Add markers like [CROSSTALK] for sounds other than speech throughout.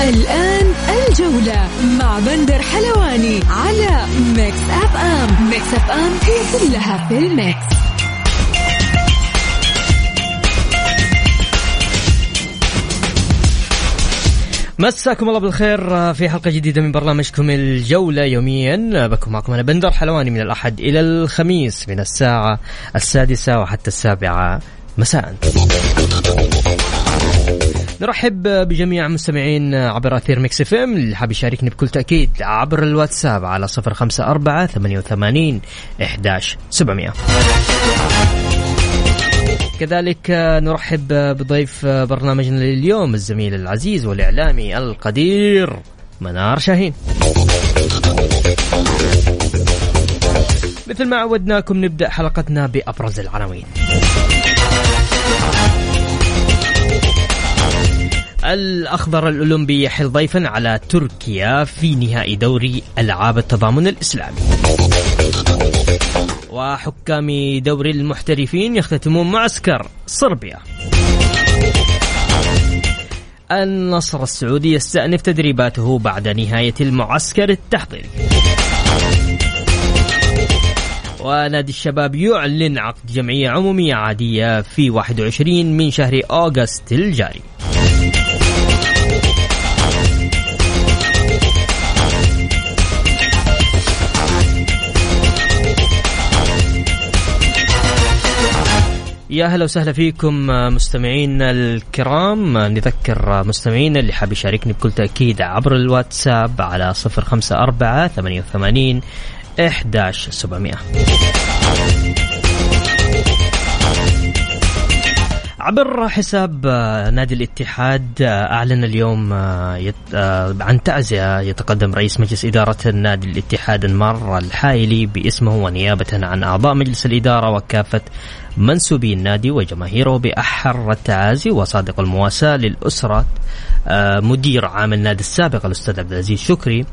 الآن الجولة مع بندر حلواني على Mix FM Mix FM هي كلها في ال mix. مساكم الله بالخير في حلقة جديدة من برنامجكم الجولة يوميا. بكون معكم أنا بندر حلواني من الأحد إلى الخميس من الساعة السادسة وحتى السابعة. مساء. نرحب بجميع مستمعين عبر أثير Mix FM. اللي حاب يشاركني بكل تأكيد عبر الواتساب على صفر خمسة أربعة ثمانية وثمانين إحداش سبعمية. كذلك نرحب بضيف برنامجنا لليوم الزميل العزيز والإعلامي القدير منار شاهين. مثل ما عودناكم نبدأ حلقتنا بأبرز العناوين. الأخضر الأولمبي يحل ضيفا على تركيا في نهائي دوري ألعاب التضامن الإسلامي. وحكام دوري المحترفين يختتمون معسكر صربيا. النصر السعودي يستأنف تدريباته بعد نهاية المعسكر التحضيري. ونادي الشباب يعلن عقد جمعية عمومية عادية في 21 من شهر أوغست الجاري. يا أهلا وسهلا فيكم مستمعينا الكرام. نذكر مستمعينا اللي حاب يشاركني بكل تأكيد عبر الواتساب على 054 88 11700 عبر حساب نادي الاتحاد أعلن اليوم عن تعزئه يتقدم رئيس مجلس إدارة النادي الاتحاد انمار الحايلي باسمه ونيابة عن أعضاء مجلس الإدارة وكافة منسوبي النادي وجماهيره بأحر التعازي وصادق المواساة للأسرة مدير عام النادي السابق الأستاذ عبد العزيز شكري.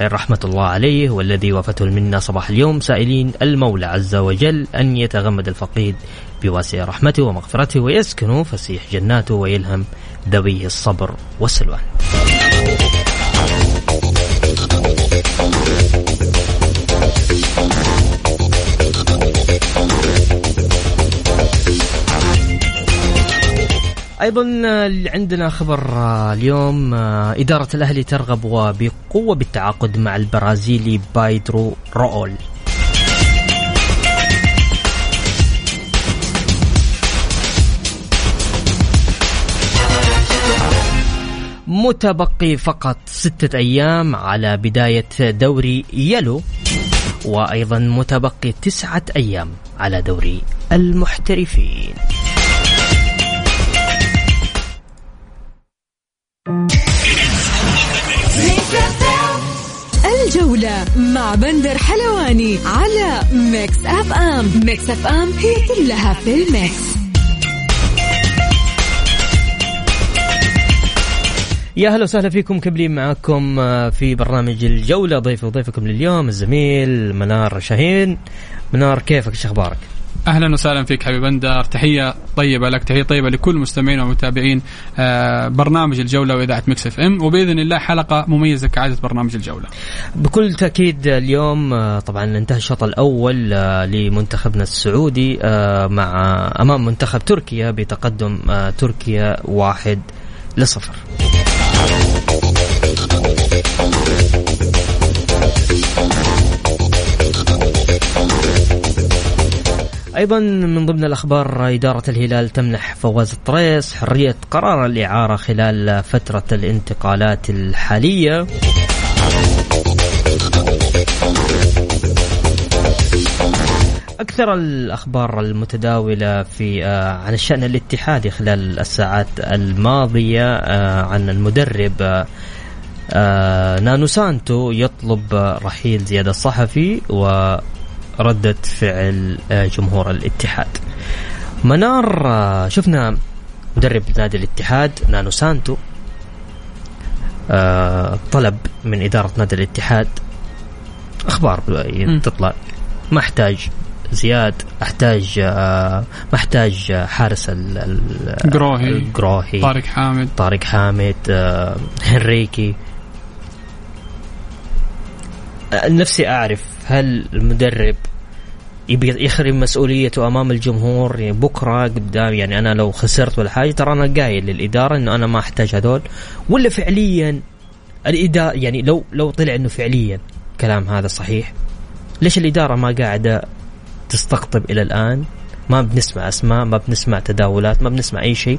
رحمة الله عليه والذي وفته المنة صباح اليوم. سائلين المولى عز وجل أن يتغمد الفقيد بواسع رحمته ومغفرته ويسكن فسيح جناته ويلهم ذويه الصبر والسلوان. أيضا عندنا خبر اليوم إدارة الأهلي ترغب وبقوة بالتعاقد مع البرازيلي بايدرو روول متبقي فقط ستة أيام على بداية دوري يلو وأيضا متبقي تسعة أيام على دوري المحترفين. الجولة مع بندر حلواني على Mix FM. Mix FM هي كلها في ال mix. يا هلا وسهلا فيكم مكملين معاكم في برنامج الجولة ضيف وضيفكم لليوم الزميل منار شاهين منار كيفك إيش أخبارك؟ أهلا وسهلا فيك حبيب بندر تحية طيبة لك تحية طيبة لكل مستمعين ومتابعين برنامج الجولة وإذاعة Mix FM وبإذن الله حلقة مميزة كعادة برنامج الجولة. بكل تأكيد اليوم طبعا انتهى الشوط الأول لمنتخبنا السعودي مع أمام منتخب تركيا بتقدم تركيا واحد لصفر. أيضا من ضمن الأخبار إدارة الهلال تمنح فواز الطريس حرية قرار الإعارة خلال فترة الانتقالات الحالية. أكثر الأخبار المتداولة في آه، عن الشأن الاتحادي خلال الساعات الماضية آه، عن المدرب آه، نانو سانتو يطلب رحيل زياد الصحفي وردة فعل جمهور الاتحاد. منار شفنا مدرب نادي الاتحاد نانو سانتو طلب من إدارة نادي الاتحاد أخبار تطلع. ما احتاج زياد أحتاج آه، محتاج حارس الجروهي الجروهي طارق حامد. طارق حامد آه، هنريكي. آه، نفسي أعرف هل المدرب يبي يخرم مسؤوليته أمام الجمهور يعني بكرة قدام يعني أنا لو خسرت ولا حاجة ترى أنا قايل للإدارة إنه أنا ما أحتاج هذول. ولا فعليا الإدارة يعني لو لو طلع إنه فعليا كلام هذا صحيح ليش الإدارة ما قاعدة تستقطب إلى الآن. ما بنسمع أسماء ما بنسمع تداولات ما بنسمع أي شيء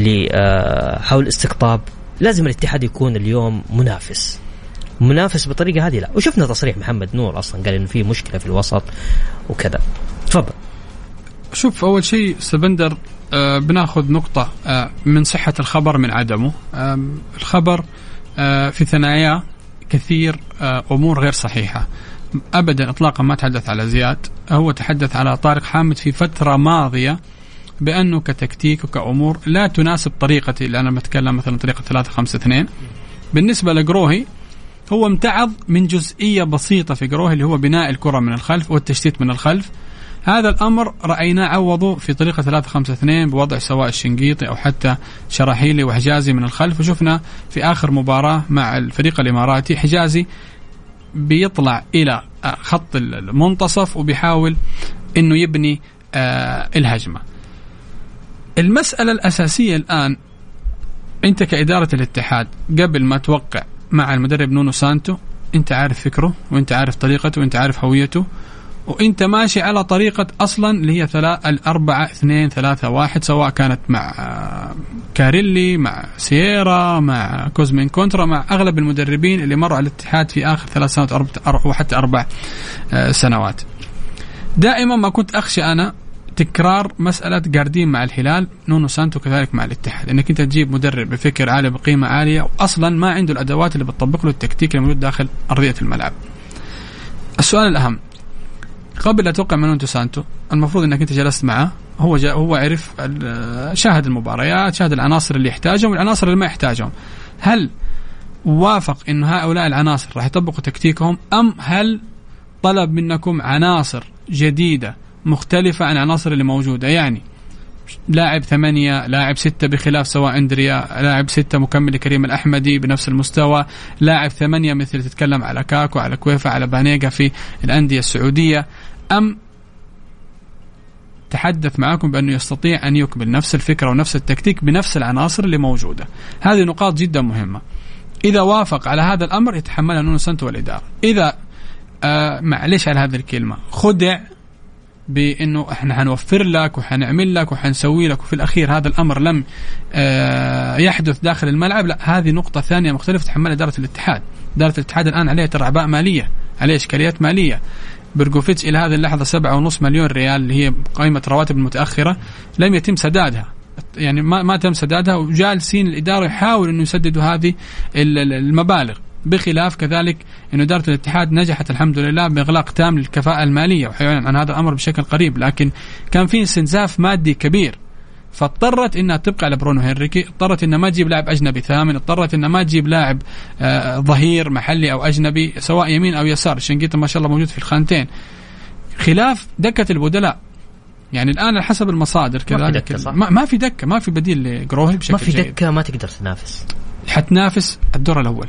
آه، حول استقطاب. لازم الاتحاد يكون اليوم منافس. منافس بالطريقة هذه لا. وشفنا تصريح محمد نور أصلا قال إنه في مشكلة في الوسط وكذا. تفضل. شوف أول شيء سبندر آه بناخذ نقطة آه من صحة الخبر من عدمه. آه الخبر في ثناياه كثير آه أمور غير صحيحة. أبدا اطلاقا ما تحدث على زياد. هو تحدث على طارق حامد في فترة ماضية بأنه كتكتيك وكأمور لا تناسب طريقتي اللي أنا بتكلم مثلا طريقة 3 5 2 بالنسبة لجروهي هو امتعض من جزئية بسيطة في جروهي اللي هو بناء الكرة من الخلف والتشتيت من الخلف. هذا الأمر رأيناه عوضه في طريقة 3 5 2 بوضع سواء الشنقيطي أو حتى شراحيلي وحجازي من الخلف. وشفنا في آخر مباراة مع الفريق الإماراتي حجازي بيطلع إلى آه، خط المنتصف وبيحاول إنه يبني آه، الهجمة. المسألة الأساسية الآن أنت كإدارة الاتحاد قبل ما توقع مع المدرب نونو سانتو أنت عارف فكره وأنت عارف طريقته وأنت عارف هويته وانت ماشي على طريقة أصلا اللي هي ثلاث الأربعة اثنين ثلاثة واحد سواء كانت مع آه، كاريلي مع سييرا مع كوزمين كونترا مع أغلب المدربين اللي مروا على الاتحاد في آخر ثلاث سنوات وحتى أربع آه، سنوات. دائما ما كنت أخشى أنا تكرار مسألة جاردين مع الهلال نونو سانتو كذلك مع الاتحاد إنك أنت تجيب مدرب بفكر عالي بقيمة عالية واصلا ما عنده الأدوات اللي بتطبق له التكتيك الموجود داخل أرضية الملعب. السؤال الأهم قبل لا توقع مع نونو سانتو المفروض انك انت جلست معه. هو جاء هو عرف شاهد المباريات شاهد العناصر اللي يحتاجهم والعناصر اللي ما يحتاجهم. هل وافق انه هؤلاء العناصر راح يطبقوا تكتيكهم؟ أم هل طلب منكم عناصر جديدة مختلفة عن العناصر اللي موجودة؟ يعني لاعب ثمانية لاعب ستة بخلاف سواء أندريه لاعب ستة مكمل لكريم الأحمدي بنفس المستوى لاعب ثمانية مثل تتكلم على كاكو على كويفا على بانيغا في الأندية السعودية. أم تحدث معكم بأنه يستطيع أن يكمل نفس الفكرة ونفس التكتيك بنفس العناصر اللي موجودة. هذه نقاط جدا مهمة. إذا وافق على هذا الأمر يتحملها نونو سانتو والإدارة. إذا آه معلش على هذه الكلمة؟ خدع بأنه إحنا حنوفر لك وحنعمل لك وحنسوي لك وفي الأخير هذا الأمر لم آه يحدث داخل الملعب. لا هذه نقطة ثانية مختلفة تحملها إدارة الاتحاد. إدارة الاتحاد الآن عليها ترى اعباء مالية عليها إشكاليات مالية. برجوفيتش إلى هذه اللحظة سبعة ونص مليون ريال اللي هي قائمة رواتب المتاخره لم يتم سدادها. يعني ما ما تم سدادها وجالسين الإدارة يحاول إنه يسددوا هذه المبالغ بخلاف كذلك أن إدارة الاتحاد نجحت الحمد لله بإغلاق تام للكفاءة المالية وحيعلن عن هذا الأمر بشكل قريب لكن كان في استنزاف مادي كبير. فاضطرت إنها تبقى على برونو هنريكي، اضطرت إنها ما تجيب لاعب أجنبي ثامن، اضطرت إنها ما تجيب لاعب آه ظهير محلي أو أجنبي سواء يمين أو يسار، شنقيطة ما شاء الله موجود في الخانتين. خلاف دكة البدلاء يعني الآن على حسب المصادر كذلك ما في دكة صح؟ ما, في دكة ما في بديل لجروهي بشكل ما في جيد. دكة ما تقدر تنافس حتنافس الدور الأول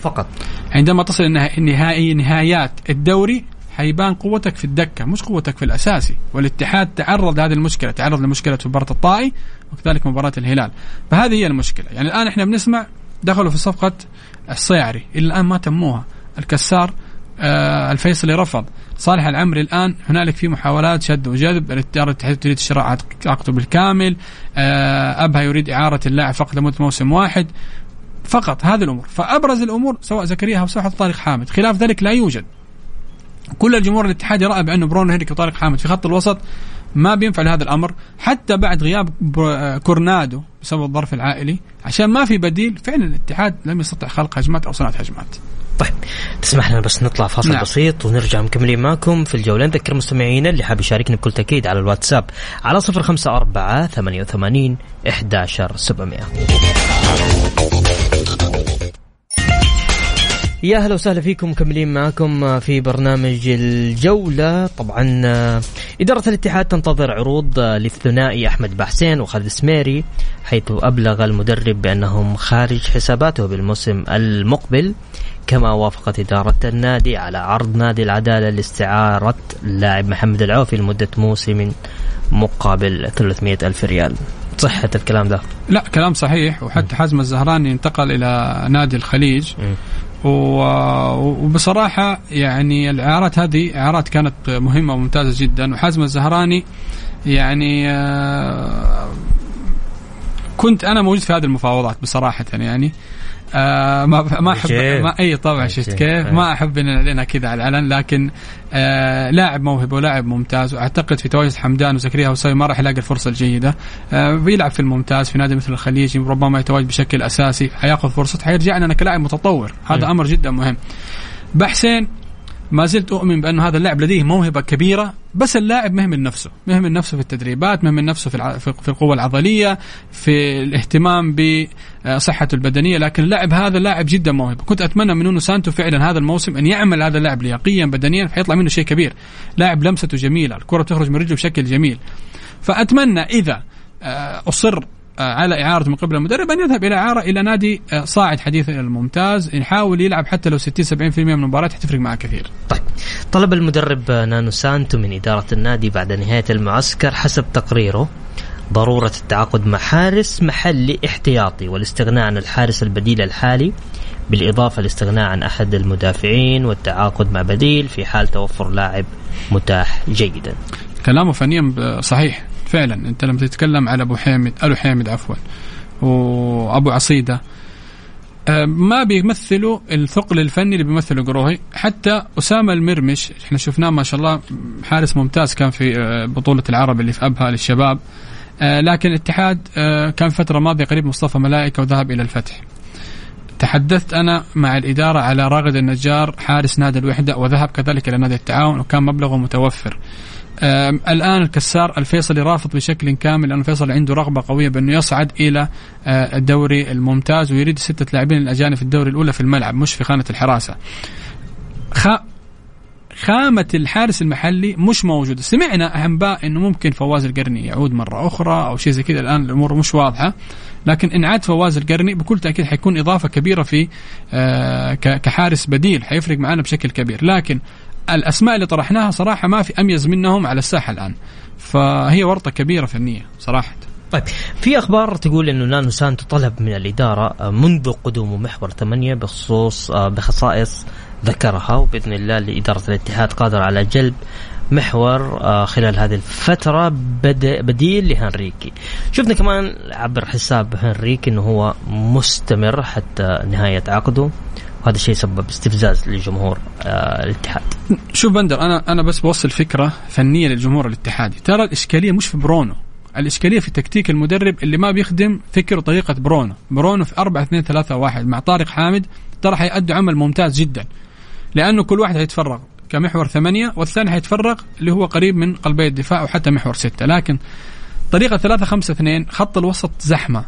فقط عندما تصل النهائي نهايات الدوري حيبان قوتك في الدكة مش قوتك في الأساسي. والاتحاد تعرض لهذه المشكلة تعرض لمشكلة مباراة الطائي وكذلك مباراة الهلال. فهذه هي المشكلة. يعني الآن إحنا بنسمع دخلوا في صفقة الصيعري إلى الآن ما تموها الكسار آه الفيصلي رفض. صالح العمري الآن هنالك في محاولات شد وجذب الاتحاد تريد شراء عقده بالكامل آه أبها يريد إعارة اللاعب فقط لمدة موسم واحد. فقط هذه الأمور. فأبرز الأمور سواء زكريا أو سواء طارق حامد. خلاف ذلك لا يوجد. كل الجمهور الاتحادي راى بانه برونو هنريك وطارق حامد في خط الوسط ما بينفع لهذا الأمر حتى بعد غياب بر- كورنادو بسبب الظرف العائلي عشان ما في بديل فعلا الاتحاد لم يستطع خلق هجمات أو صناعة هجمات طيب تسمح لنا بس نطلع فاصل نعم. نعم. بسيط ونرجع مكملين معكم في الجولة نذكر مستمعينا اللي حاب يشاركنا بكل تأكيد على الواتساب على صفر خمسة أربعة ثمانية وثمانين إحداشر سبعمائة يا هلا وسهلا فيكم مكملين معكم في برنامج الجولة. طبعا إدارة الاتحاد تنتظر عروض للثنائي أحمد بحسين وخالد سميري حيث أبلغ المدرب بأنهم خارج حساباته بالموسم المقبل. كما وافقت إدارة النادي على عرض نادي العدالة لاستعارة اللاعب محمد العوفي لمدة موسم مقابل 300 ألف ريال. صحة الكلام ده؟ لا كلام صحيح. وحتى حازم الزهراني انتقل إلى نادي الخليج. وبصراحة يعني الإعارات هذه إعارات كانت مهمة وممتازة جدا. وحازم الزهراني يعني آه، كنت أنا موجود في هذه المفاوضات بصراحة يعني. آه ما ما احب؟ ما إي طبعا شفت كيف؟ ما أحب إن نعلنها كذا على العلن لكن آه لاعب موهبه ولاعب ممتاز. واعتقد في تواجد حمدان وزكريا وسوي ما راح يلاقي الفرصة الجيدة. آه بيلعب في الممتاز في نادي مثل الخليج ربما يتواجد بشكل أساسي. حيأخذ فرصته حيرجع لنا كلاعب متطور. هذا. أمر جدا مهم. بحسين ما زلت أؤمن بانه هذا اللاعب لديه موهبة كبيرة بس اللاعب مهمل نفسه مهمل نفسه في التدريبات مهمل نفسه في. في القوة العضلية في الاهتمام بصحته البدنية لكن اللاعب هذا لاعب جدا موهبة كنت أتمنى من نونو سانتو فعلا هذا الموسم أن يعمل هذا اللاعب لياقيا بدنيا فيطلع منه شيء كبير لاعب لمسته جميلة الكرة بتخرج من رجله بشكل جميل فأتمنى إذا آه، أصر آه، على اعارته من قبل المدرب أن يذهب إلى إعارة إلى نادي آه، صاعد حديث الممتاز يحاول يلعب حتى لو 60 70% من المباريات حتفرق معه كثير. طيب. طلب المدرب نانو سانتو من إدارة النادي بعد نهاية المعسكر حسب تقريره ضرورة التعاقد مع حارس محلي احتياطي والاستغناء عن الحارس البديل الحالي بالإضافة للاستغناء عن أحد المدافعين والتعاقد مع بديل في حال توفر لاعب متاح جيدا. كلامه فنيا صحيح. فعلا. أنت لما تتكلم على أبو حامد ألو حامد عفوا وأبو عصيدة آه، ما بيمثلوا الثقل الفني اللي بيمثله قروهي. حتى أسامة المرمش إحنا شفناه ما شاء الله حارس ممتاز كان في آه، بطولة العرب اللي في أبها للشباب. آه، لكن الاتحاد كان فترة ماضية قريب مصطفى ملائكة وذهب إلى الفتح. تحدثت أنا مع الإدارة على راغد النجار حارس نادي الوحدة وذهب كذلك إلى نادي التعاون وكان مبلغه متوفر. الآن الكسار الفيصلي رافض بشكل كامل لأن الفيصل عنده رغبة قوية بأنه يصعد إلى آه، الدوري الممتاز ويريد ستة لاعبين الأجانب في الدوري الأولى في الملعب مش في خانة الحراسة. خ... خامة الحارس المحلي مش موجودة سمعنا أنباء أنه ممكن فواز القرني يعود مرة أخرى أو شيء زي كذا. الآن الأمور مش واضحة لكن إن عاد فواز القرني بكل تأكيد حيكون إضافة كبيرة في آه كحارس بديل حيفرق معنا بشكل كبير. لكن الأسماء اللي طرحناها صراحة ما في أميز منهم على الساحة الآن. فهي ورطة كبيرة فنية صراحة. طيب في أخبار تقول إنه نانو سانتو طلب من الإدارة آه، منذ قدومه محور ثمانية بخصوص آه، بخصائص ذكرها وبإذن الله لإدارة الاتحاد قادر على جلب محور آه، خلال هذه الفترة بد- بديل لهنريكي. شفنا كمان عبر حساب هنريكي إنه هو مستمر حتى نهاية عقده وهذا الشيء سبب استفزاز لجمهور الاتحاد. شوف بندر أنا أنا بس بوصل فكرة فنية للجمهور الاتحادي. ترى الإشكالية مش في برونو. الإشكالية في تكتيك المدرب اللي ما بيخدم فكر وطريقة برونو. برونو في 4 2 3 1 مع طارق حامد ترى حيأدوا عمل ممتاز جدا. لأنه كل واحد حيتفرغ كمحور ثمانية والثاني حيتفرغ اللي هو قريب من قلبي الدفاع وحتى محور ستة. لكن طريقة 3 5 2 خط الوسط زحمة.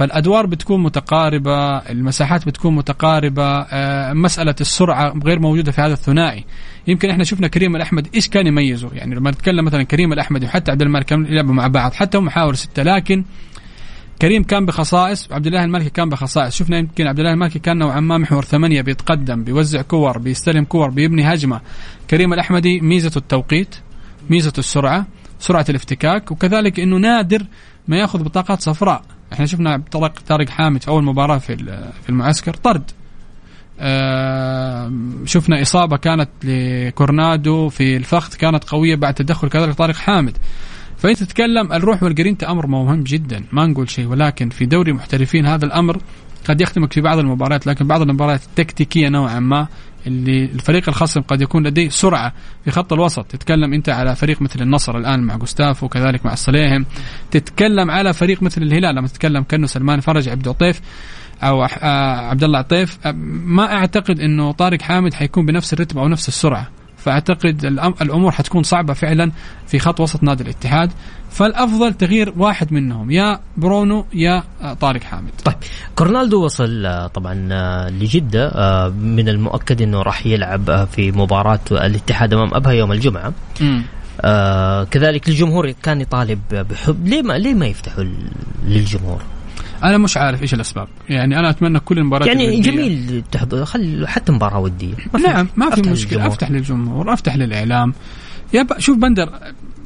فالأدوار بتكون متقاربة المساحات بتكون متقاربة آه، مسألة السرعة غير موجودة في هذا الثنائي. يمكن إحنا شفنا كريم الأحمدي إيش كان يميزه؟ يعني لما نتكلم مثلا كريم الأحمدي وحتى عبد الملك يلعبوا مع بعض حتى هم محاور ستة لكن كريم كان بخصائص وعبد الله المالكي كان بخصائص. شفنا يمكن عبد الله المالكي كان نوعا ما محور ثمانية بيتقدم بيوزع كور بيستلم كور بيبني هجمة. كريم الأحمدي ميزته التوقيت ميزته السرعة سرعة الافتكاك وكذلك إنه نادر ما يأخذ بطاقات صفراء. إحنا شفنا طارق طارق حامد في أول مباراة في في المعسكر طرد. شفنا إصابة كانت لكورنادو في الفخذ كانت قوية بعد تدخل كذلك طارق حامد. فأنت تتكلم الروح والجرينتا أمر مهم جدا ما نقول شيء ولكن في دوري محترفين هذا الأمر قد يخدمك في بعض المباريات لكن بعض المباريات التكتيكيه نوعا ما اللي الفريق الخصم قد يكون لديه سرعة في خط الوسط. تتكلم أنت على فريق مثل النصر الآن مع جوستافو وكذلك مع الصليهم. تتكلم على فريق مثل الهلال لما تتكلم كأنه سلمان فرج عبد العطيف أو آه، عبد الله عطيف. ما أعتقد إنه طارق حامد حيكون بنفس الرتم أو نفس السرعة. فأعتقد الأمور حتكون صعبة فعلا في خط وسط نادي الاتحاد. فالأفضل تغيير واحد منهم يا برونو يا طارق حامد طيب كورنالدو وصل آه، طبعا آه، لجدة آه، من المؤكد إنه راح يلعب في مباراة الاتحاد أمام أبها يوم الجمعة م. آه كذلك الجمهور كان يطالب بحب ليه ما ليه ما يفتحوا للجمهور؟ أنا مش عارف إيش الأسباب يعني أنا أتمنى كل المباريات يعني الودية. جميل تحضر خل حتى مباراة ودية ما نعم ما في مشكلة للجمهور. أفتح للجمهور أفتح للإعلام يا شوف بندر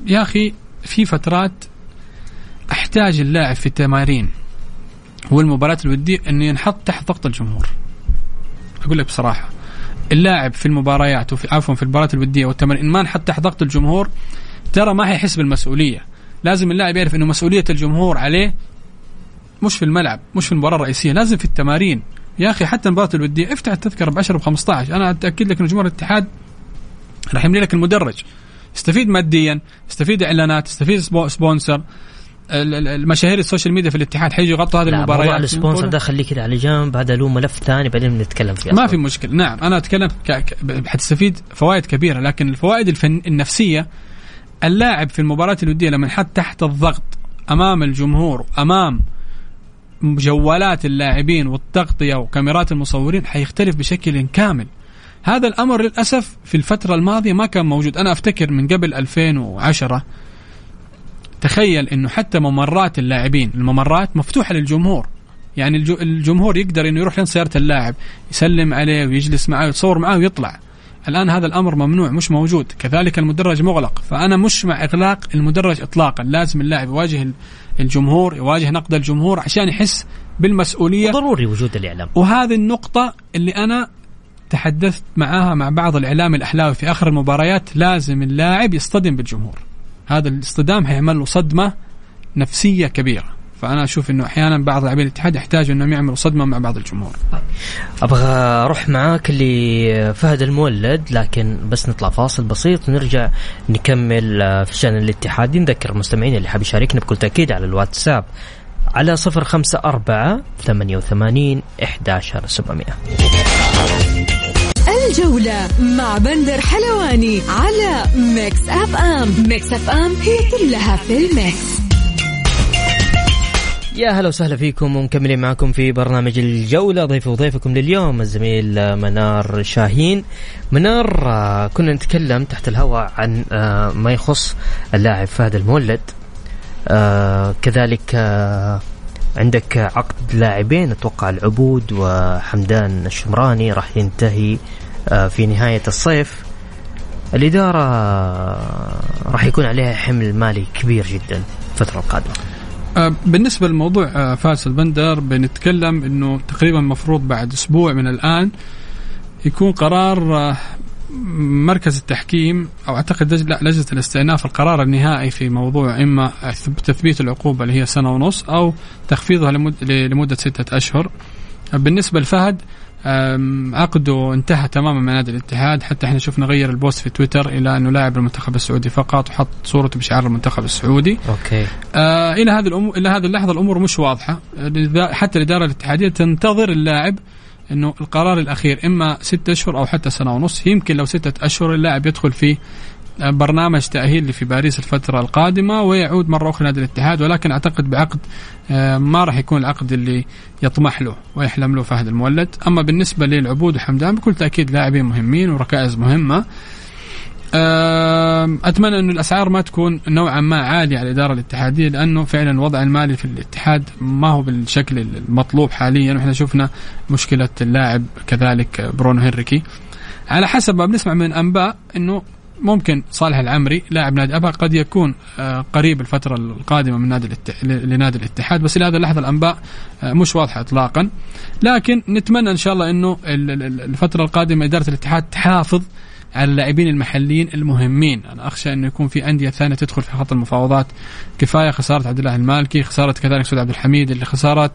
يا أخي في فترات أحتاج اللاعب في التمارين والمباريات الودية إنه ينحط تحت ضغط الجمهور. أقول لك بصراحة اللاعب في المباريات وفي عفوا في المباريات الودية والتمارين ما انحط تحت ضغط الجمهور ترى ما حيحس بالمسؤوليه لازم اللاعب يعرف إنه مسؤولية الجمهور عليه مش في الملعب مش في المباراة الرئيسية لازم في التمارين. يا أخي حتى المباراة الودية افتح التذكرة ب 10 ب 15 أنا أتأكد لك إن جمهور الاتحاد راح يملي لك المدرج. استفيد ماديا استفيد إعلانات استفيد sponsor. المشاهير ال social media في الاتحاد حيجوا يغطوا هذه المباريات. موضوع ال sponsor ده خليه كده على جنب هذا له ملف ثاني بعدين نتكلم فيه ما في مشكلة. نعم أنا أتكلم ك... حتستفيد فوائد كبيرة لكن الفوائد الفن... النفسية اللاعب في المباراة الودية لما ينحط تحت الضغط أمام الجمهور أمام جوالات اللاعبين والتغطية وكاميرات المصورين حيختلف بشكل كامل. هذا الأمر للأسف في الفترة الماضية ما كان موجود. أنا أفتكر من قبل 2010 تخيل إنه حتى ممرات اللاعبين الممرات مفتوحة للجمهور. يعني الجمهور يقدر إنه يروح لين سيارة اللاعب يسلم عليه ويجلس معه ويتصور معه ويطلع. الآن هذا الأمر ممنوع مش موجود. كذلك المدرج مغلق. فأنا مش مع إغلاق المدرج اطلاقا. لازم اللاعب يواجه الجمهور يواجه نقد الجمهور عشان يحس بالمسؤولية. ضروري وجود الإعلام. وهذه النقطة اللي أنا تحدثت معاها مع بعض الإعلام الأحلاوي في آخر المباريات لازم اللاعب يصطدم بالجمهور. هذا الاصطدام هيعمل له صدمة نفسية كبيرة. فأنا أشوف إنه أحيانا بعض لاعبين الاتحاد يحتاجوا إنهم يعملوا صدمة مع بعض الجمهور. أبغى أروح معاك لفهد المولد لكن بس نطلع فاصل بسيط ونرجع نكمل في شأن الاتحاد. نذكر المستمعين اللي حاب يشاركنا بكل تأكيد على الواتساب على صفر خمسة أربعة ثمانية وثمانين إحداشر سبعمية. الجولة مع بندر حلواني على Mix FM. Mix FM هي كلها في ال mix. يا هلا وسهلا فيكم ومكملين معكم في برنامج الجولة. ضيف وضيفكم لليوم الزميل منار شاهين. منار آه، كنا نتكلم تحت الهواء عن آه، ما يخص اللاعب فهد المولد. آه كذلك عندك عقد لاعبين أتوقع العبود وحمدان الشمراني راح ينتهي. في نهاية الصيف الإدارة آه راح يكون عليها حمل مالي كبير جدا الفترة القادمة آه، بالنسبة لموضوع آه، فارس البندر بنتكلم إنه تقريبا مفروض بعد أسبوع من الآن يكون قرار آه، مركز التحكيم أو أعتقد لا لجنة الاستئناف القرار النهائي في موضوع إما تثبيت العقوبة اللي هي سنة ونص أو تخفيضها لمدة ستة أشهر. بالنسبة لفهد عقده انتهى تماما مع نادي الاتحاد. حتى إحنا شفنا غير ال bio ست في تويتر إلى أنه لاعب المنتخب السعودي فقط وحط صورته بشعار المنتخب السعودي. okay. آه إلى هذه الأمور إلى هذه اللحظة الأمور مش واضحة. حتى الإدارة الاتحادية تنتظر اللاعب إنه القرار الأخير إما ستة أشهر أو حتى سنة ونص يمكن لو ستة أشهر اللاعب يدخل في برنامج تأهيل في باريس الفترة القادمة ويعود مرة أخرى نادي الاتحاد ولكن أعتقد بعقد آه، ما راح يكون العقد اللي يطمح له ويحلم له فهد المولد. أما بالنسبة للعبود وحمدان بكل تأكيد لاعبين مهمين وركائز مهمة. أتمنى انه الأسعار ما تكون نوعا ما عالية على الإدارة الاتحادية لأنه فعلا الوضع المالي في الاتحاد ما هو بالشكل المطلوب حاليا وإحنا شفنا مشكلة اللاعب كذلك برونو هنريكي. على حسب ما بنسمع من أنباء إنه ممكن صالح العمري لاعب نادي أبها قد يكون آه، قريب الفترة القادمة من نادي لنادي الاتحاد بس إلى هذه اللحظة الأنباء آه، مش واضحة اطلاقا. لكن نتمنى إن شاء الله إنه الفترة القادمة إدارة الاتحاد تحافظ على اللاعبين المحليين المهمين. أنا أخشى إنه يكون في أندية ثانية تدخل في خط المفاوضات. كفاية خسارة عبد الله المالكي خسارة كذلك سعود عبد الحميد اللي خسارات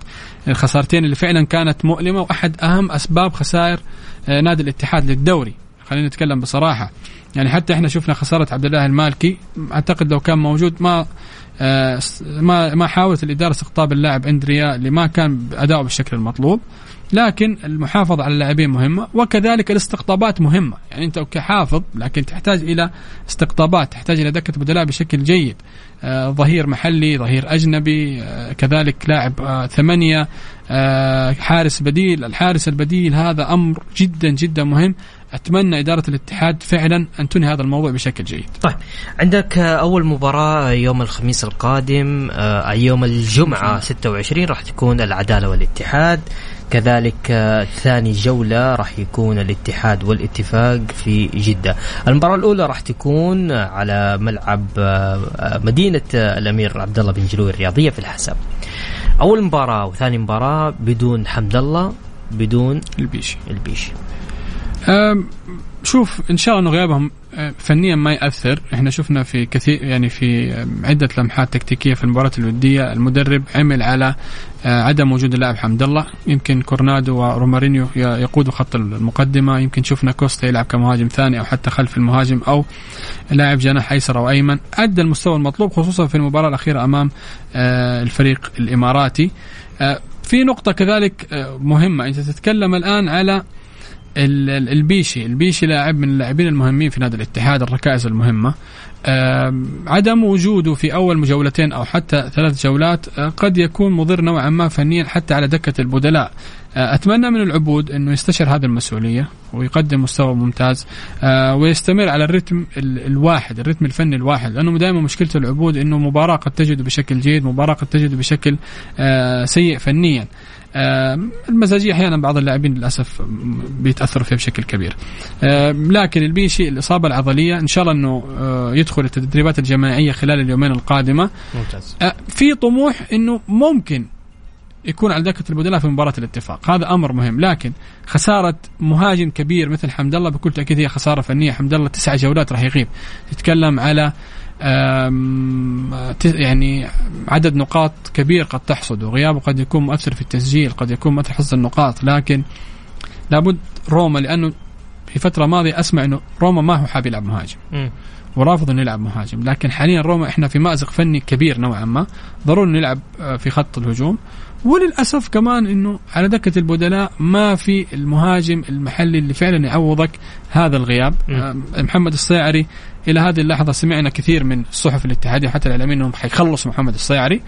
الخسارتين اللي فعلا كانت مؤلمة وأحد أهم أسباب خسائر آه، نادي الاتحاد للدوري. خلينا نتكلم بصراحة. يعني حتى إحنا شفنا خسارة عبد الله المالكي أعتقد لو كان موجود ما آه، ما ما حاولت الإدارة استقطاب اللاعب أندريا اللي ما كان اداؤه بالشكل المطلوب. لكن المحافظة على اللاعبين مهمة وكذلك الاستقطابات مهمة. يعني أنت كحافظ لكن تحتاج إلى استقطابات تحتاج إلى دكة بدلاء بشكل جيد. آه ظهير محلي ظهير أجنبي آه كذلك لاعب ثمانية حارس بديل. الحارس البديل هذا أمر جدا جدا مهم. أتمنى إدارة الاتحاد فعلا أن تنهي هذا الموضوع بشكل جيد. طيب عندك أول مباراة يوم الخميس القادم آه، يوم الجمعة 26 راح تكون العدالة والاتحاد. كذلك آه، ثاني جولة راح يكون الاتحاد والاتفاق في جدة. المباراة الأولى راح تكون على ملعب آه، مدينة الأمير عبد الله بن جلوي الرياضية في الحسب أول مباراة وثاني مباراة بدون حمد الله بدون البيشي. البيشي. شوف إن شاء الله إنه غيابهم آه، فنيا ما يأثر. إحنا شفنا في كثير يعني في عدة لمحات تكتيكية في المباراة الودية. المدرب عمل على آه، عدم وجود اللاعب حمد الله. يمكن كورنادو ورومارينيو يقودوا خط المقدمة. يمكن شفنا كوستا يلعب كمهاجم ثاني أو حتى خلف المهاجم أو لاعب جناح أيسر أو أيمن. أدى المستوى المطلوب خصوصا في المباراة الأخيرة أمام آه، الفريق الإماراتي. في نقطة كذلك مهمة. أنت تتكلم الآن على البيشي. البيشي لاعب من اللاعبين المهمين في نادي الاتحاد الركائز المهمة. عدم وجوده في أول مجولتين أو حتى ثلاث جولات آه، قد يكون مضر نوعا ما فنيا حتى على دكة البدلاء. آه، أتمنى من العبود أنه يستشعر هذه المسؤولية ويقدم مستوى ممتاز آه، ويستمر على الرتم الواحد الرتم الفني الواحد لأنه دائما مشكلة العبود أنه مباراة قد تجد بشكل جيد مباراة قد تجد بشكل سيء فنيا. المزاجية أحيانا بعض اللاعبين للأسف بيتأثروا فيها بشكل كبير. لكن البيشي الإصابة العضلية إن شاء الله إنه آه، يدخل التدريبات الجماعية خلال اليومين القادمة. ممتاز. آه، في طموح إنه ممكن يكون على دكة البدلاء في مباراة الاتفاق. هذا أمر مهم. لكن خسارة مهاجم كبير مثل حمد الله بكل تأكيد هي خسارة فنية. حمد الله تسع جولات راح يغيب. تتكلم على يعني عدد نقاط كبير قد تحصد وغيابه قد يكون مؤثر في التسجيل قد يكون مؤثر حصد النقاط لكن لابد روما لأنه في فترة ماضية أسمع إنه روما ما هو حاب يلعب مهاجم. ورافض إنه يلعب مهاجم لكن حاليا روما إحنا في مأزق فني كبير نوعا ما ضروري نلعب آه، في خط الهجوم. وللأسف كمان إنه على دكة البدلاء ما في المهاجم المحلي اللي فعلا يعوضك هذا الغياب. آه، محمد الصيعري إلى هذه اللحظة سمعنا كثير من الصحف الاتحادية حتى الإعلاميين إنهم حيخلصوا محمد الصيعري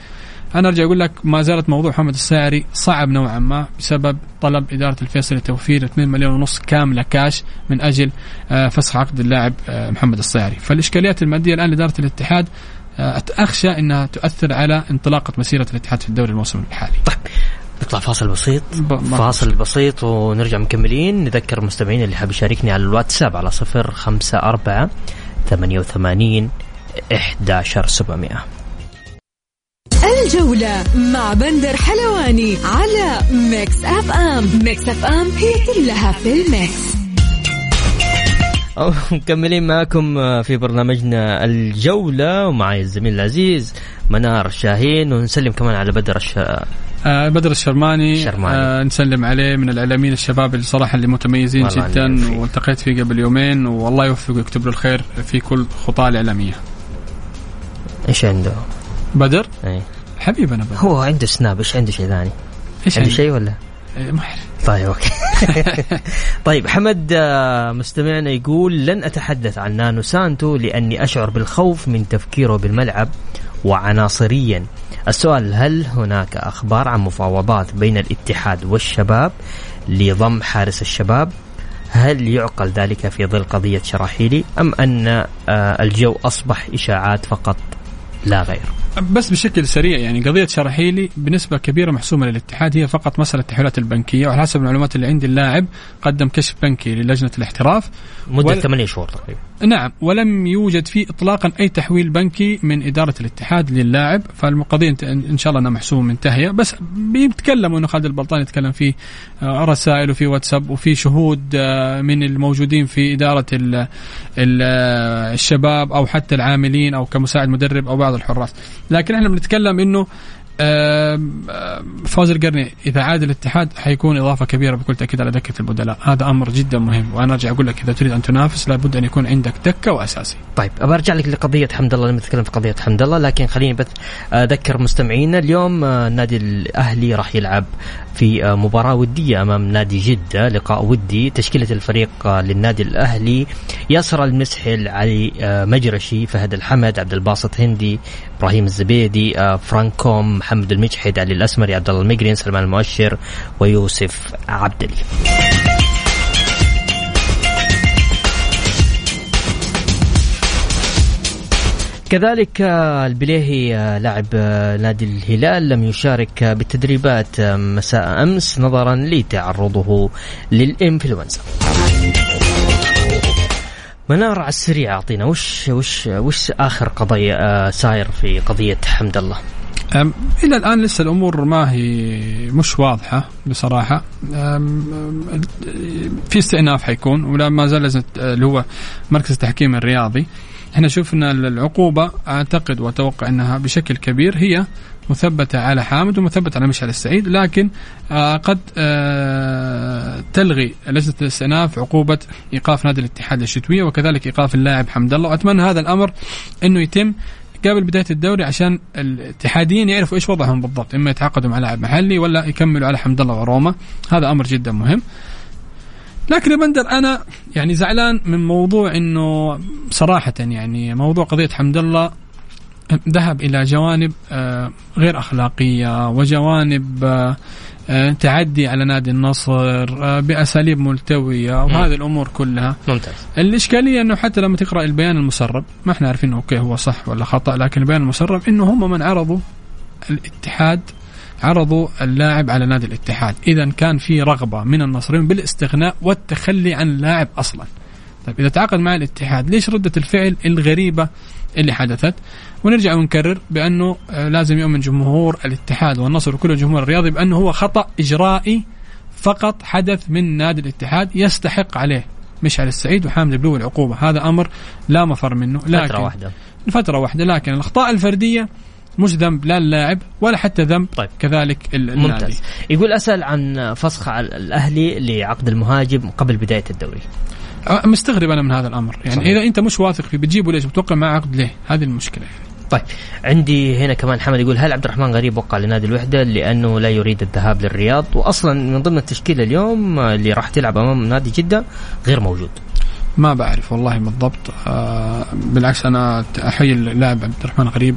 أنا أرجع أقول لك ما زالت موضوع محمد الساعري صعب نوعا ما بسبب طلب إدارة الفيصل لتوفير 2 مليون ونص كاملة كاش من أجل آه، فسخ عقد اللاعب آه، محمد الساعري فالإشكاليات المادية الآن لإدارة الاتحاد آه، اخشى إنها تؤثر على انطلاقة مسيرة الاتحاد في الدوري الموسم الحالي. طيب نطلع فاصل بسيط. فاصل بسيط ونرجع مكملين. نذكر المستمعين اللي حاب يشاركني على الواتساب على صفر خمسة أربعة ثمانية وثمانين إحداشر سبعمائة. الجولة مع بندر حلواني على Mix FM. Mix FM هي كلها في ال mix. مكملين معكم في برنامجنا الجولة ومعي الزميل العزيز منار شاهين ونسلم كمان على بدر الش... آه بدر الشرماني, شرماني. آه نسلم عليه من الإعلاميين الشباب اللي صراحة اللي متميزين جدا والتقيت فيه قبل يومين والله يوفقه ويكتب له الخير في كل خطاه الإعلامية. إيش عنده؟ بدر؟ إيه حبيبنا بدر هو عنده سناب إيش عنده شيء ثاني؟ إيش عنده شيء ولا؟ إيه ما طيب okay [LAUGHS] طيب حمد آه، مستمعنا يقول لن أتحدث عن نونو سانتو لأني أشعر بالخوف من تفكيره بالملعب وعناصريا السؤال هل هناك أخبار عن مفاوضات بين الاتحاد والشباب لضم حارس الشباب؟ هل يعقل ذلك في ظل قضية شراحيلي أم أن آه، الجو أصبح إشاعات فقط لا غير؟ بس بشكل سريع يعني قضية شرحيلي بنسبة كبيرة محسومة للاتحاد هي فقط مسألة التحويلات البنكية وعلى حسب المعلومات اللي عندي اللاعب قدم كشف بنكي للجنة الاحتراف. مدة وال- 8 شهور تقريبا. نعم ولم يوجد فيه اطلاقا أي تحويل بنكي من إدارة الاتحاد للاعب فالقضية ان شاء الله إنها محسومة منتهية. بس بيتكلموا إنه خالد البلطاني يتكلم في آه، رسائل وفي واتساب وفي شهود آه، من الموجودين في إدارة آه، الشباب أو حتى العاملين أو كمساعد مدرب أو بعض الحراس. لكن إحنا بنتكلم انه فوز القرني إذا عاد الاتحاد حيكون إضافة كبيرة بكل تأكيد على دكة البدلاء. هذا أمر جدا مهم وأنا أرجع أقول لك إذا تريد أن تنافس لابد أن يكون عندك دكة وأساسي. طيب ابى أرجع لك لقضية حمد الله لما نتكلم في قضية حمد الله لكن خليني بس أذكر مستمعينا اليوم النادي الأهلي راح يلعب في مباراة ودية أمام نادي جدة لقاء ودي تشكيلة الفريق للنادي الأهلي يسرى المسحل علي آه، مجرشي فهد الحمد عبد الباسط هندي إبراهيم الزبيدي آه، فرانكوم محمد المجحد علي الأسمري عبد الله المقرين سلمان المؤشر ويوسف عبدلي كذلك آه، البليهي آه، لاعب آه، نادي الهلال لم يشارك بالتدريبات مساء أمس نظرا لتعرضه للإنفلونزا. منار على السريع أعطينا وش وش وش آخر قضية ساير في قضية حمد الله؟ إلى الآن لسه الأمور ما هي مش واضحة بصراحة. في استئناف حيكون ولا ما زال اللي هو مركز التحكيم الرياضي. إحنا شفنا العقوبة أعتقد وأتوقع إنها بشكل كبير. هي مثبتة على حامد ومثبتة على مشعل السعيد لكن آه، قد آه، تلغي لجنة الاستئناف عقوبة إيقاف نادي الاتحاد الشتوية وكذلك إيقاف اللاعب حمد الله. وأتمنى هذا الأمر إنه يتم قبل بداية الدوري عشان الاتحاديين يعرفوا إيش وضعهم بالضبط إما يتعاقدوا مع لاعب محلي ولا يكملوا على حمد الله وروما. هذا أمر جدا مهم. لكن بندر أنا يعني زعلان من موضوع إنه صراحة يعني موضوع قضية حمد الله ذهب إلى جوانب آه، غير أخلاقية وجوانب آه، آه، تعدي على نادي النصر بأساليب ملتوية وهذه الأمور كلها. ممتاز. الإشكالية أنه حتى لما تقرأ البيان المسرب ما إحنا عارفين أوكي هو صح ولا خطأ لكن البيان المسرب أنه هم من عرضوا الاتحاد عرضوا اللاعب على نادي الاتحاد. إذا كان في رغبة من النصرين بالاستغناء والتخلي عن اللاعب أصلا. طيب إذا تعاقد مع الاتحاد ليش ردة الفعل الغريبة اللي حدثت ونرجع ونكرر بأنه آه، لازم يؤمن جمهور الاتحاد والنصر وكل الجمهور الرياضي بأنه هو خطأ إجرائي فقط حدث من نادي الاتحاد يستحق عليه مشعل السعيد وحامد البلو العقوبة هذا أمر لا مفر منه لكن فتره واحدة. فترة واحدة لكن الأخطاء الفردية مش ذنب لا اللاعب ولا حتى ذنب طيب. كذلك ال- النادي ممتاز. يقول أسأل عن فسخ الأهلي لعقد المهاجم قبل بداية الدوري. مستغرب أنا من هذا الأمر يعني صحيح. إذا أنت مش واثق فيه بتجيبه ليش بتوقع معه عقد ليه هذه المشكلة يعني. طيب عندي هنا كمان حمد يقول هل عبد الرحمن غريب وقع لنادي الوحدة لأنه لا يريد الذهاب للرياض واصلا من ضمن التشكيله اليوم اللي راح تلعب أمام نادي جدة غير موجود. ما بعرف والله بالضبط آه بالعكس أنا أحيي اللاعب عبد الرحمن غريب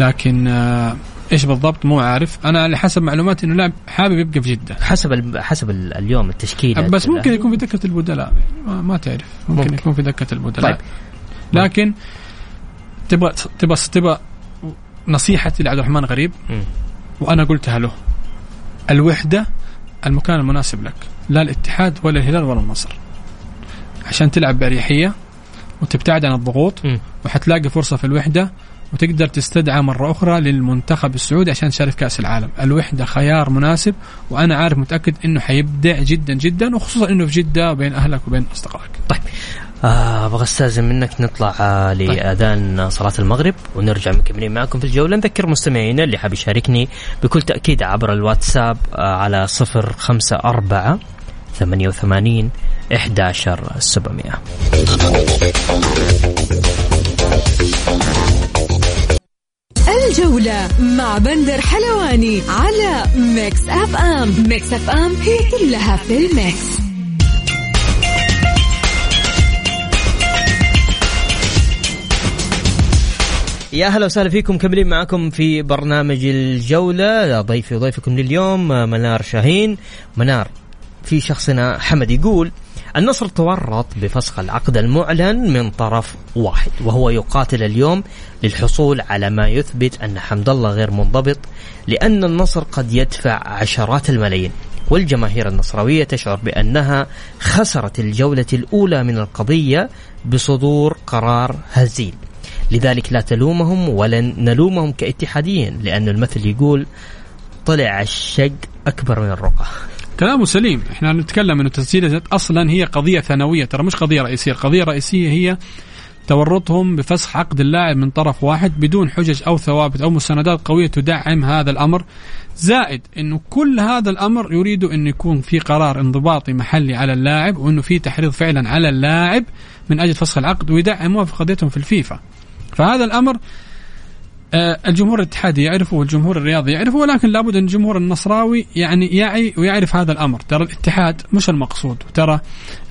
لكن آه إيش بالضبط مو عارف أنا على حسب معلوماتي إنه لاعب حابب يبقى في جدة حسب ال- حسب ال- اليوم التشكيلة بس ممكن. يكون في دكة البدلاء ما, ما تعرف ممكن, ممكن. يكون في دكة البدلاء طيب. لكن تبغى تبغى تبغى نصيحتي لعبد الرحمن غريب مم. وأنا قلتها له الوحدة المكان المناسب لك لا الاتحاد ولا الهلال ولا النصر عشان تلعب بأريحية وتبتعد عن الضغوط. وحتلاقي فرصة في الوحدة وتقدر تستدعى مرة أخرى للمنتخب السعودي عشان تشارك كأس العالم. الوحدة خيار مناسب وأنا عارف متأكد أنه حيبدع جدا جدا وخصوصا أنه في جدة بين أهلك وبين أصدقائك. طيب. آه، أبغى أستأذن منك نطلع آه لأذان صلاة المغرب ونرجع مكملين معكم في الجولة. نذكر مستمعينا اللي حاب يشاركني بكل تأكيد عبر الواتساب آه على 054 88 11 700 الجولة مع بندر حلواني على Mix FM. Mix FM هي كلها في ال mix. يا أهلا وسهلا فيكم مكملين معكم في برنامج الجولة. ضيفي وضيفكم لليوم منار شاهين. منار في شخصنا حمد يقول النصر تورط بفسخ العقد المعلن من طرف واحد وهو يقاتل اليوم للحصول على ما يثبت أن حمد الله غير منضبط لأن النصر قد يدفع عشرات الملايين. والجماهير النصراوية تشعر بأنها خسرت الجولة الأولى من القضية بصدور قرار هزيل. لذلك لا تلومهم ولن نلومهم كاتحاديين لأن المثل يقول طلع الشق أكبر من الرقعة كلامه سليم. إحنا نتكلم إنه تسجيل أصلا هي قضية ثانوية. ترى مش قضية رئيسية. القضية الرئيسيه هي تورطهم بفسخ عقد اللاعب من طرف واحد بدون حجج أو ثوابت أو مستندات قوية تدعم هذا الأمر. زائد إنه كل هذا الأمر يريد انه يكون في قرار انضباطي محلي على اللاعب وإنه في تحريض فعلا على اللاعب من أجل فسخ العقد ويدعم موافقتهم في الفيفا. فهذا الأمر الجمهور الاتحادي يعرفه والجمهور الرياضي يعرفه ولكن لابد أن الجمهور النصراوي يعني يعي ويعرف هذا الأمر، ترى الاتحاد مش المقصود، وترى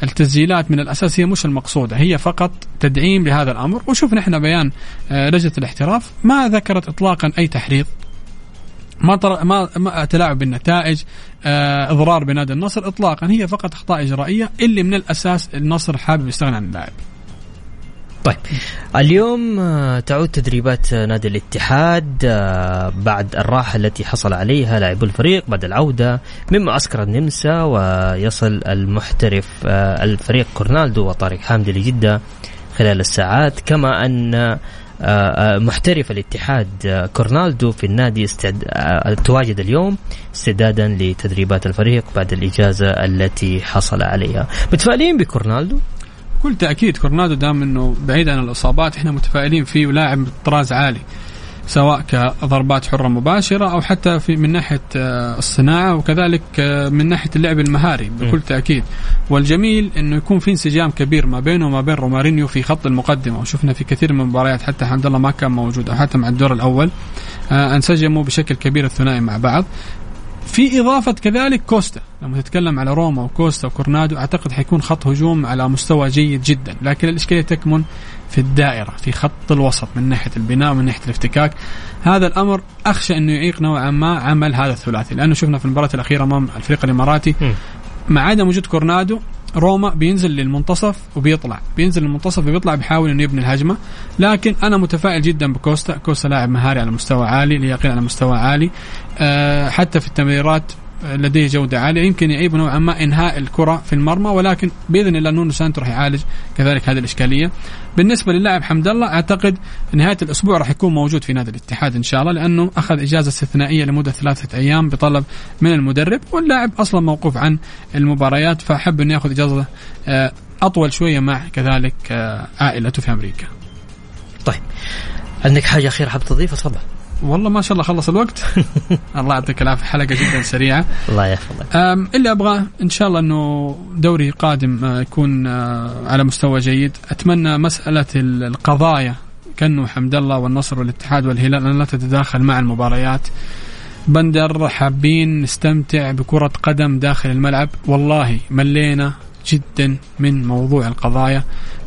التسجيلات من الاساس هي مش المقصودة، هي فقط تدعيم لهذا الأمر، وشفنا إحنا بيان آه، لجنة الاحتراف ما ذكرت اطلاقا أي تحريض ما ما, ما تلاعب بالنتائج آه، إضرار بنادي النصر اطلاقا هي فقط إخطاء إجرائية اللي من الأساس النصر حابب يستغنى عن اللاعب. طيب. اليوم آه، تعود تدريبات آه، نادي الاتحاد آه، بعد الراحة التي حصل عليها لاعبو الفريق بعد العودة من معسكر النمسا ويصل المحترف الفريق كورنالدو وطارق حامدي لجدة خلال الساعات. كما أن محترف الاتحاد كورنالدو في النادي استعد... تواجد اليوم استعدادا لتدريبات الفريق بعد الإجازة التي حصل عليها. متفائلين بكورنالدو؟ بكل تأكيد كورنادو دام إنه بعيد عن الإصابات إحنا متفائلين فيه ولاعب طراز عالي سواء كضربات حرة مباشرة أو حتى في من ناحية آه، الصناعة وكذلك آه، من ناحية اللعب المهاري بكل تأكيد. والجميل إنه يكون في انسجام كبير ما بينه وما بين رومارينيو في خط المقدمة وشفنا في كثير من المباريات حتى حمد الله ما كان موجود أو حتى مع الدور الأول آه، أنسجموا بشكل كبير الثنائي مع بعض. في إضافة كذلك كوستا. لما تتكلم على روما وكوستا وكورنادو أعتقد حيكون خط هجوم على مستوى جيد جدا. لكن الإشكالية تكمن في الدائرة في خط الوسط من ناحية البناء ومن ناحية الافتكاك. هذا الأمر أخشى أنه يعيق نوعا ما عمل هذا الثلاثي. لأنه شفنا في المباراة الأخيرة أمام الفريق الإماراتي مع عدم وجود كورونادو روما بينزل للمنتصف وبيطلع. بينزل للمنتصف وبيطلع بيحاول إنه يبني الهجمة. لكن أنا متفائل جدا بكوستا. كوستا لاعب مهاري على مستوى عالي لياقيا على مستوى عالي. أه حتى في التمريرات لديه جودة عالية. يمكن يعيب نوعا ما إنهاء الكرة في المرمى ولكن بإذن الله نونو سانتو راح يعالج كذلك هذه الإشكالية. بالنسبة للاعب حمد الله أعتقد نهاية الأسبوع راح يكون موجود في نادي الاتحاد إن شاء الله لأنه أخذ إجازة استثنائية لمدة ثلاثة أيام بطلب من المدرب واللاعب أصلا موقوف عن المباريات فأحب أنه يأخذ إجازة آه، أطول شوية مع كذلك آه، عائلته في أمريكا. طيب عندك حاجة أخيرة حاب تضيفها؟ تفضل. والله ما شاء الله خلص الوقت. [LAUGHS] الله يعطيك العافية حلقة جدا سريعة. الله يحفظك. اللي أبغاه إن شاء الله إنه دوري قادم آه، يكون آه، على مستوى جيد. أتمنى مسألة القضايا كأنه حمد الله والنصر والاتحاد والهلال أن لا تتداخل مع المباريات. بندر حابين نستمتع بكرة قدم داخل الملعب. والله ملينا جدا من موضوع القضايا.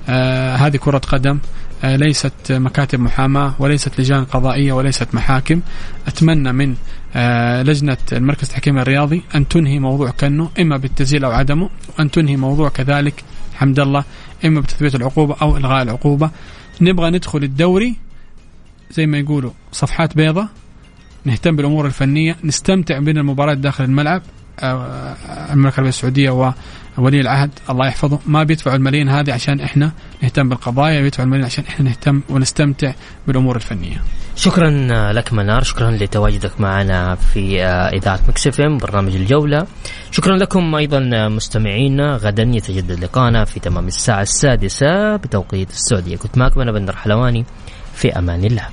آه هذه كرة قدم. ليست مكاتب محاماة وليست لجان قضائية وليست محاكم. أتمنى من آه، لجنة المركز التحكيم الرياضي أن تنهي موضوع كنو إما بالتسجيل أو عدمه وأن تنهي موضوع كذلك حمد الله إما بتثبيت العقوبة أو إلغاء العقوبة. نبغى ندخل الدوري زي ما يقولوا صفحات بيضة نهتم بالأمور الفنية نستمتع بين المباراة داخل الملعب. آه، المملكة العربية السعودية ولي العهد الله يحفظه ما بيدفعوا الملايين هذه عشان إحنا نهتم بالقضايا بيدفعوا الملايين عشان إحنا نهتم ونستمتع بالأمور الفنية. شكرا لك منار شكرا لتواجدك معنا في آه، إذاعة مكسفم برنامج الجولة. شكرا لكم أيضا مستمعينا غدا يتجدد لقانا في تمام الساعة السادسة بتوقيت السعودية. كنت معكم أنا بندر حلواني في أمان الله.